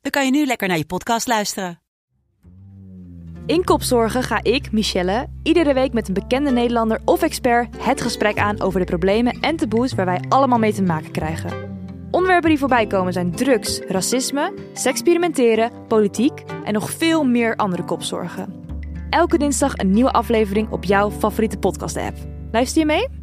dan kan je nu lekker naar je podcast luisteren. In Kopzorgen ga ik, Michelle, iedere week met een bekende Nederlander of expert het gesprek aan over de problemen en taboes waar wij allemaal mee te maken krijgen. Onderwerpen die voorbij komen zijn drugs, racisme, seksperimenteren, politiek en nog veel meer andere kopzorgen. Elke dinsdag een nieuwe aflevering op jouw favoriete podcast-app. Luister je mee?